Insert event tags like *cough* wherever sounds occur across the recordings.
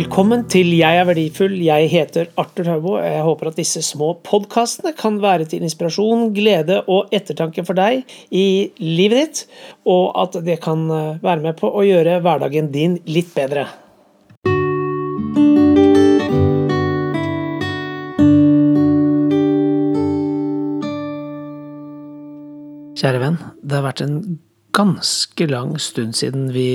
Velkommen til Jeg er verdifull. Jeg heter Arthur Haubo. Jeg håper at disse små podkastene kan være til inspirasjon, glede og ettertanke for deg i livet ditt, og at det kan eh, være med på å gjøre hverdagen din litt bedre. Kjære venn, det har vært en ganske lang stund siden vi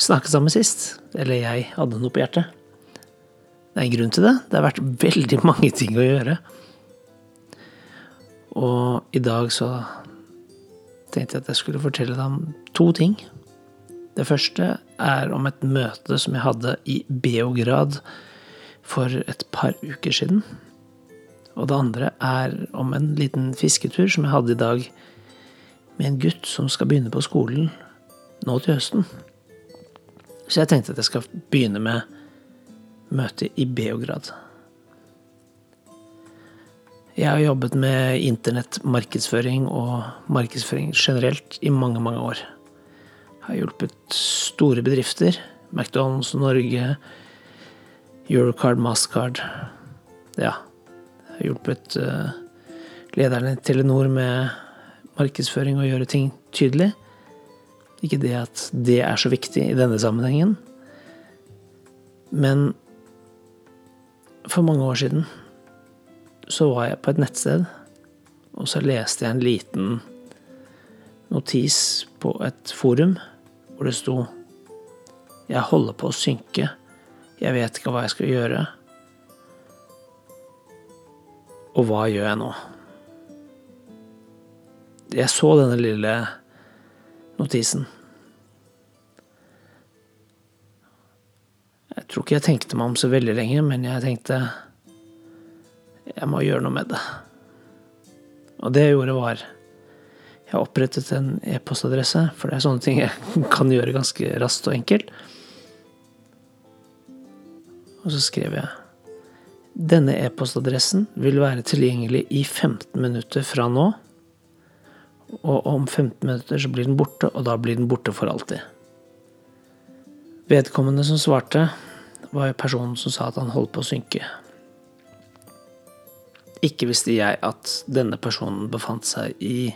snakket sammen sist. Eller jeg hadde noe på hjertet. Det er en grunn til det. Det har vært veldig *laughs* mange ting å gjøre. Og i dag så tenkte jeg at jeg skulle fortelle deg om to ting. Det første er om et møte som jeg hadde i Beograd for et par uker siden. Og det andre er om en liten fisketur som jeg hadde i dag med en gutt som skal begynne på skolen nå til høsten. Så jeg tenkte at jeg skal begynne med møtet i Beograd. Jeg har jobbet med internettmarkedsføring og markedsføring generelt i mange, mange år. Jeg har hjulpet store bedrifter. McDonald's Norge, Eurocard, Mastercard. Ja. Jeg har hjulpet uh, lederne i Telenor med markedsføring og gjøre ting tydelig. Ikke det at det er så viktig i denne sammenhengen, men for mange år siden så var jeg på et nettsted, og så leste jeg en liten notis på et forum hvor det sto Jeg holder på å synke. Jeg vet ikke hva jeg skal gjøre. Og hva gjør jeg nå? Jeg så denne lille notisen. Jeg tror ikke jeg tenkte meg om så veldig lenge, men jeg tenkte jeg må gjøre noe med det. Og det jeg gjorde, var Jeg opprettet en e-postadresse, for det er sånne ting jeg *laughs* kan gjøre ganske raskt og enkelt. Og så skrev jeg Denne e-postadressen vil være tilgjengelig i 15 minutter fra nå. Og om 15 minutter så blir den borte, og da blir den borte for alltid. Vedkommende som svarte, var personen som sa at han holdt på å synke. Ikke visste jeg at denne personen befant seg i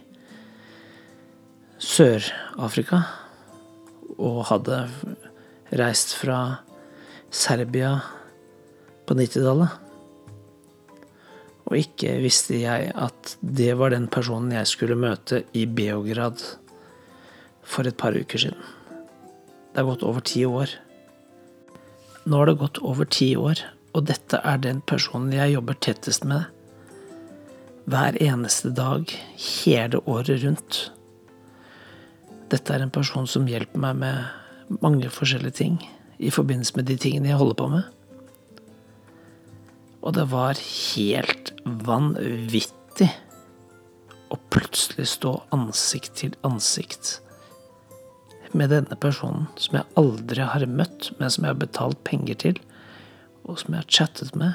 Sør-Afrika og hadde reist fra Serbia på 90-tallet. Og ikke visste jeg at det var den personen jeg skulle møte i Beograd for et par uker siden. Det har gått over ti år. Nå har det gått over ti år, og dette er den personen jeg jobber tettest med hver eneste dag, hele året rundt. Dette er en person som hjelper meg med mange forskjellige ting i forbindelse med de tingene jeg holder på med. Og det var helt vanvittig å plutselig stå ansikt til ansikt med denne personen som jeg aldri har møtt, men som jeg har betalt penger til, og som jeg har chattet med.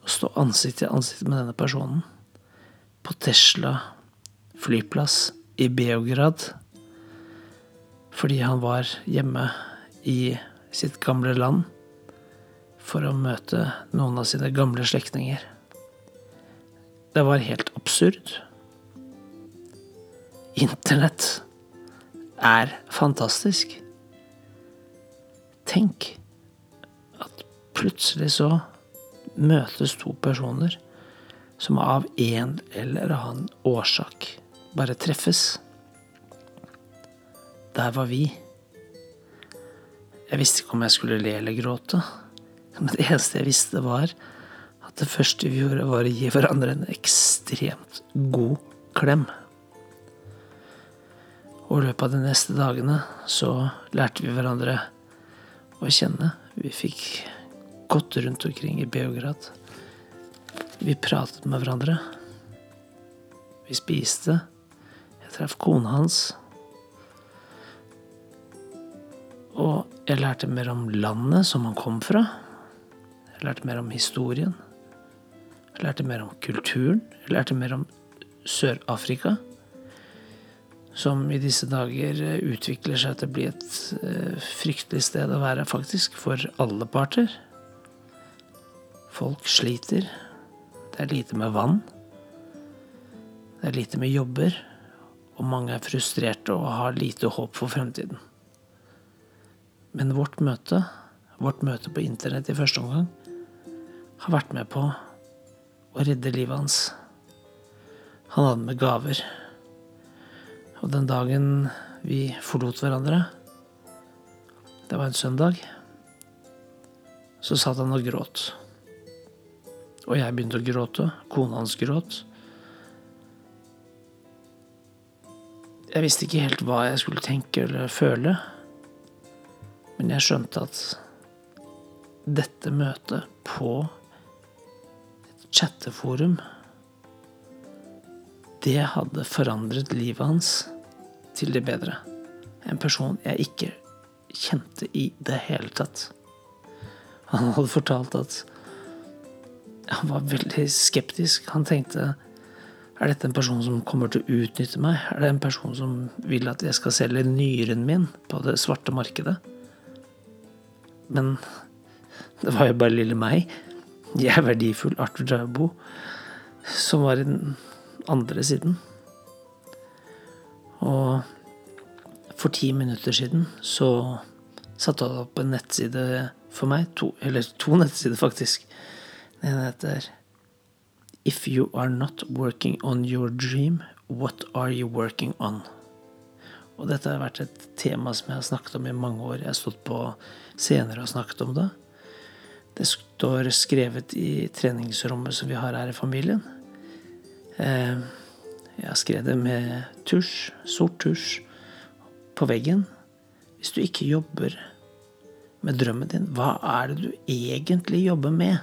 Å stå ansikt til ansikt med denne personen på Tesla flyplass i Beograd fordi han var hjemme i sitt gamle land for å møte noen av sine gamle slektninger. Det var helt absurd. Internett er fantastisk. Tenk at plutselig så møtes to personer som av en eller annen årsak bare treffes. Der var vi. Jeg visste ikke om jeg skulle le eller gråte. Men det eneste jeg visste, var at det første vi gjorde, var å gi hverandre en ekstremt god klem. Og i løpet av de neste dagene så lærte vi hverandre å kjenne. Vi fikk gått rundt omkring i Beograd. Vi pratet med hverandre. Vi spiste. Jeg traff kona hans. Og jeg lærte mer om landet som han kom fra. Jeg lærte mer om historien. Jeg lærte mer om kulturen. Jeg lærte mer om Sør-Afrika. som i disse dager eh, utvikler seg til å bli et eh, fryktelig sted å være, faktisk, for alle parter. Folk sliter. Det er lite med vann. Det er lite med jobber. Og mange er frustrerte og har lite håp for fremtiden. Men vårt møte, vårt møte på internett i første omgang, har vært med på å redde livet hans. Han hadde med gaver. Og den dagen vi forlot hverandre, det var en søndag, så satt han og gråt. Og jeg begynte å gråte. Kona hans gråt. Jeg visste ikke helt hva jeg skulle tenke eller føle, men jeg skjønte at dette møtet på chatteforum det hadde forandret livet hans til det bedre. En person jeg ikke kjente i det hele tatt. Han hadde fortalt at han var veldig skeptisk. Han tenkte er dette en person som kommer til å utnytte meg? Er det en person som vil at jeg skal selge nyren min på det svarte markedet? Men det var jo bare lille meg. Jeg er verdifull Arthur Draubo, som var i den andre siden. Og for ti minutter siden så satte han opp en nettside for meg. To, eller to *laughs* nettsider, faktisk. Den ene heter If you are not working on your dream, what are you working on? Og dette har vært et tema som jeg har snakket om i mange år. Jeg har stått på scener og snakket om det. Det står skrevet i treningsrommet som vi har her i familien. Eh, jeg har skrevet det med tusj, sort tusj, på veggen. Hvis du ikke jobber med drømmen din, hva er det du egentlig jobber med?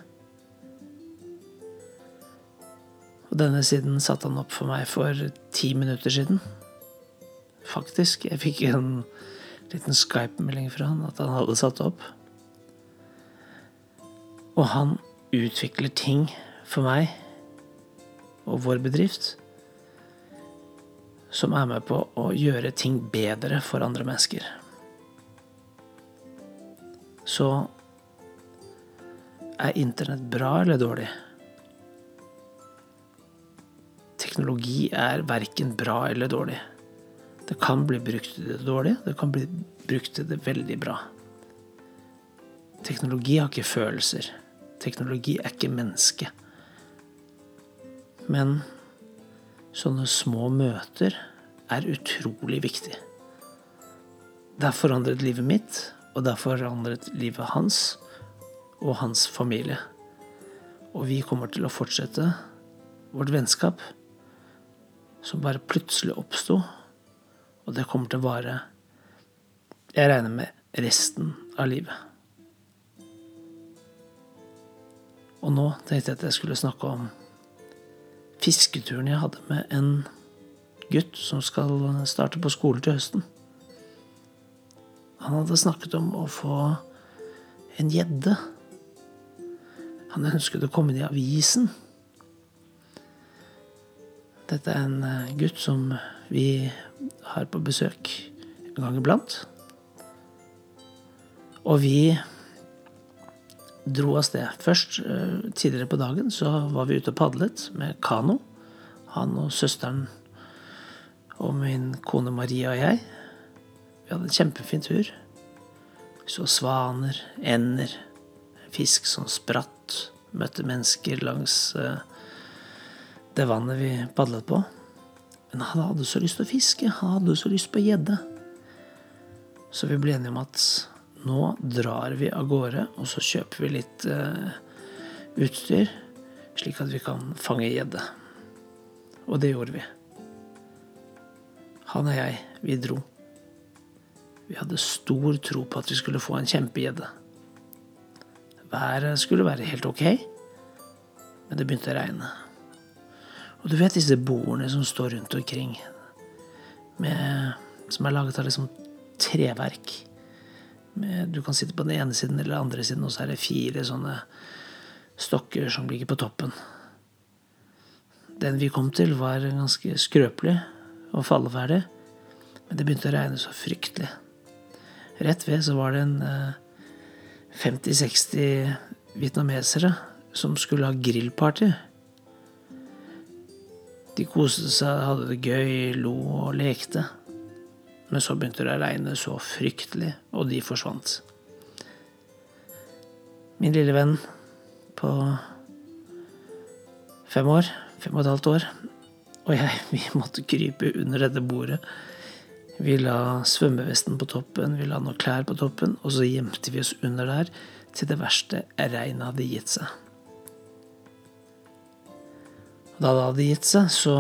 Og denne siden satte han opp for meg for ti minutter siden. Faktisk. Jeg fikk en liten Skype-melding fra han at han hadde satt opp. Og han utvikler ting for meg og vår bedrift som er med på å gjøre ting bedre for andre mennesker. Så er internett bra eller dårlig? Teknologi er verken bra eller dårlig. Det kan bli brukt til det dårlige, det kan bli brukt til det veldig bra. Teknologi har ikke følelser. Teknologi er ikke menneske. Men sånne små møter er utrolig viktig. Det har forandret livet mitt, og det har forandret livet hans og hans familie. Og vi kommer til å fortsette vårt vennskap, som bare plutselig oppsto, og det kommer til å vare Jeg regner med resten av livet. Og nå tenkte jeg at jeg skulle snakke om fisketuren jeg hadde med en gutt som skal starte på skole til høsten. Han hadde snakket om å få en gjedde. Han ønsket å komme inn i avisen. Dette er en eh, gutt som vi har på besøk en gang iblant. Og vi dro av sted. Først eh, tidligere på dagen så var vi ute og padlet med kano. Han og søsteren og min kone Maria og jeg. Vi hadde en kjempefin tur. Vi så svaner, ender, fisk som spratt. Møtte mennesker langs eh, det vannet vi padlet på. Men han hadde så lyst til å fiske. Han hadde så lyst på gjedde. Så vi ble enige om at nå drar vi av gårde, og så kjøper vi litt uh, utstyr, slik at vi kan fange gjedde. Og det gjorde vi. Han og jeg, vi dro. Vi hadde stor tro på at vi skulle få en kjempegjedde. Været skulle være helt ok, men det begynte å regne. Og du vet disse bordene som står rundt omkring, med, som er laget av liksom treverk. Du kan sitte på den ene siden eller den andre siden, og så er det fire sånne stokker som ligger på toppen. Den vi kom til, var ganske skrøpelig og falleferdig. Men det begynte å regne så fryktelig. Rett ved så var det en 50-60 vietnamesere som skulle ha grillparty. De koste seg, hadde det gøy, lo og lekte. Men så begynte det å regne så fryktelig, og de forsvant. Min lille venn på fem år, fem og et halvt år, og jeg, *laughs* vi måtte krype under dette bordet. Vi la svømmevesten på toppen, vi la noen klær på toppen, og så gjemte vi oss under der til det verste regnet hadde gitt seg. Da det hadde gitt seg, så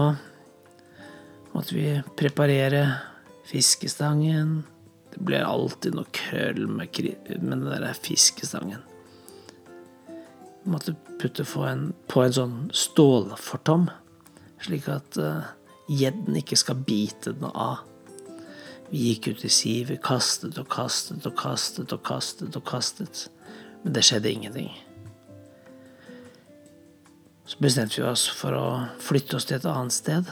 måtte vi preparere fiskestangen. Det blir alltid noe krøll med, med den der fiskestangen. Vi måtte putte på en, på en sånn stålfortom, slik at eh, gjedden uh, ikke skal bite den av. Vi gikk ut i sivet, kastet og kastet og kastet og kastet og kastet. Men det skjedde ingenting. Så bestemte vi oss for å flytte oss til et annet sted.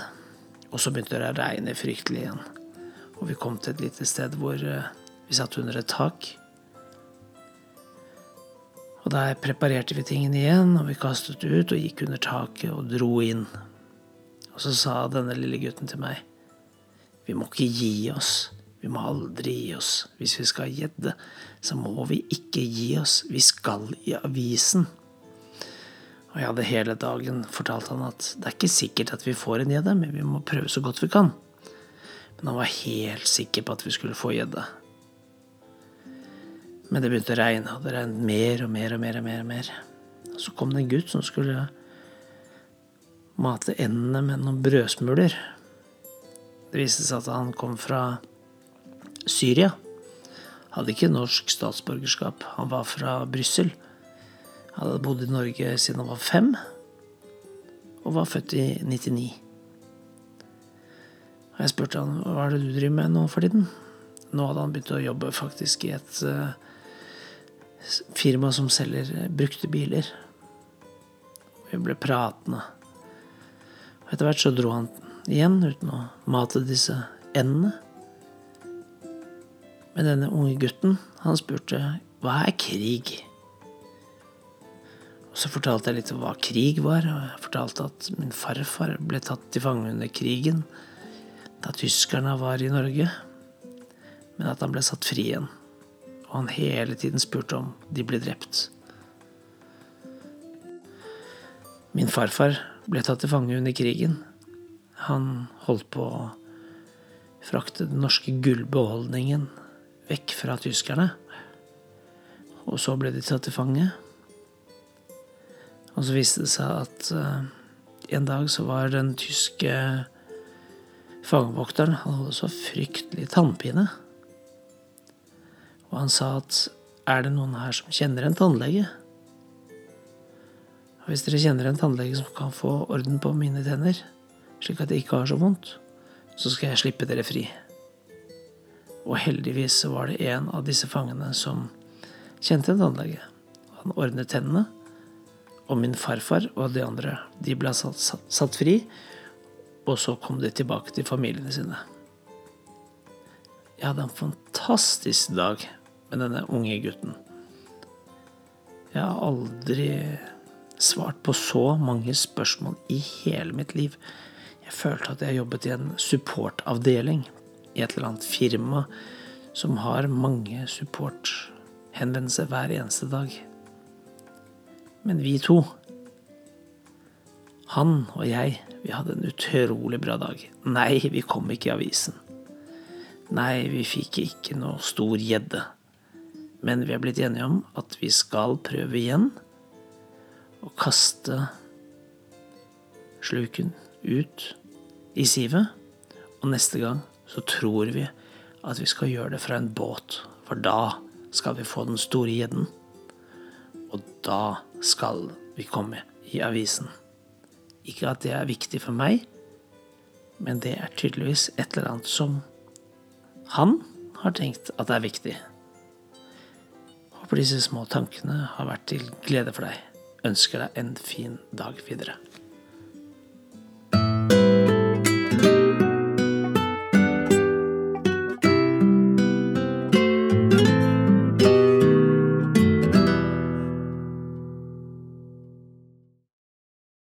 Og så begynte det å regne fryktelig igjen. Og vi kom til et lite sted hvor eh, vi satt under et tak. Og der preparerte vi tingene igjen, og vi kastet ut og gikk under taket og dro inn. Og så sa denne lille gutten til meg, vi må ikke gi oss. Vi må aldri gi oss. Hvis vi skal gjedde, så må vi ikke gi oss. Vi skal i avisen. Og jeg hadde hele dagen fortalt han at det er ikke sikkert at vi får en gjedde, men vi må prøve så godt vi kan. Men han var helt sikker på at vi skulle få gjedde. Men det begynte å regne, og det regnet mer og mer og mer og mer. Og mer. Og så kom det en gutt som skulle mate endene med noen brødsmuler. Det viste seg at han kom fra Syria. Hadde ikke norsk statsborgerskap. Han var fra Brussel. Hadde bodd i Norge siden han var fem, og var født i 99. Og jeg spurte han hva er det du driver med nå for tiden. Nå hadde han begynt å jobbe faktisk i et uh, firma som selger brukte biler. Vi ble pratende. Og etter hvert så dro han igjen uten å mate disse endene. Men denne unge gutten, han spurte hva er krig? Og så fortalte jeg litt om hva krig var, og jeg fortalte at min farfar ble tatt til fange under krigen da tyskerne var i Norge, men at han ble satt fri igjen. Og han hele tiden spurte om de ble drept. Min farfar ble tatt til fange under krigen. Han holdt på å frakte den norske gullbeholdningen vekk fra tyskerne. Og så ble de tatt til fange. Og så viste det seg at uh, en dag så var den tyske fangevokteren Han hadde så fryktelig tannpine. Og han sa at er det noen her som kjenner en tannlege? Hvis dere kjenner en tannlege som kan få orden på mine tenner, slik at jeg ikke har så vondt, så skal jeg slippe dere fri. Og heldigvis var det en av disse fangene som kjente en tannlege. Han ordnet tennene, og min farfar og de andre de ble satt, satt, satt fri. Og så kom de tilbake til familiene sine. Jeg hadde en fantastisk dag med denne unge gutten. Jeg har aldri svart på så mange spørsmål i hele mitt liv. Jeg følte at jeg jobbet i en supportavdeling i et eller annet firma som har mange supporthenvendelser hver eneste dag. Men vi to, han og jeg, vi hadde en utrolig bra dag. Nei, vi kom ikke i avisen. Nei, vi fikk ikke noe stor gjedde. Men vi er blitt enige om at vi skal prøve igjen å kaste sluken ut i sivet. Og neste gang så tror vi at vi skal gjøre det fra en båt, for da skal vi få den store gjedden. Og da skal vi komme i avisen. Ikke at det er viktig for meg, men det er tydeligvis et eller annet som han har tenkt at er viktig. Håper disse små tankene har vært til glede for deg. Ønsker deg en fin dag videre.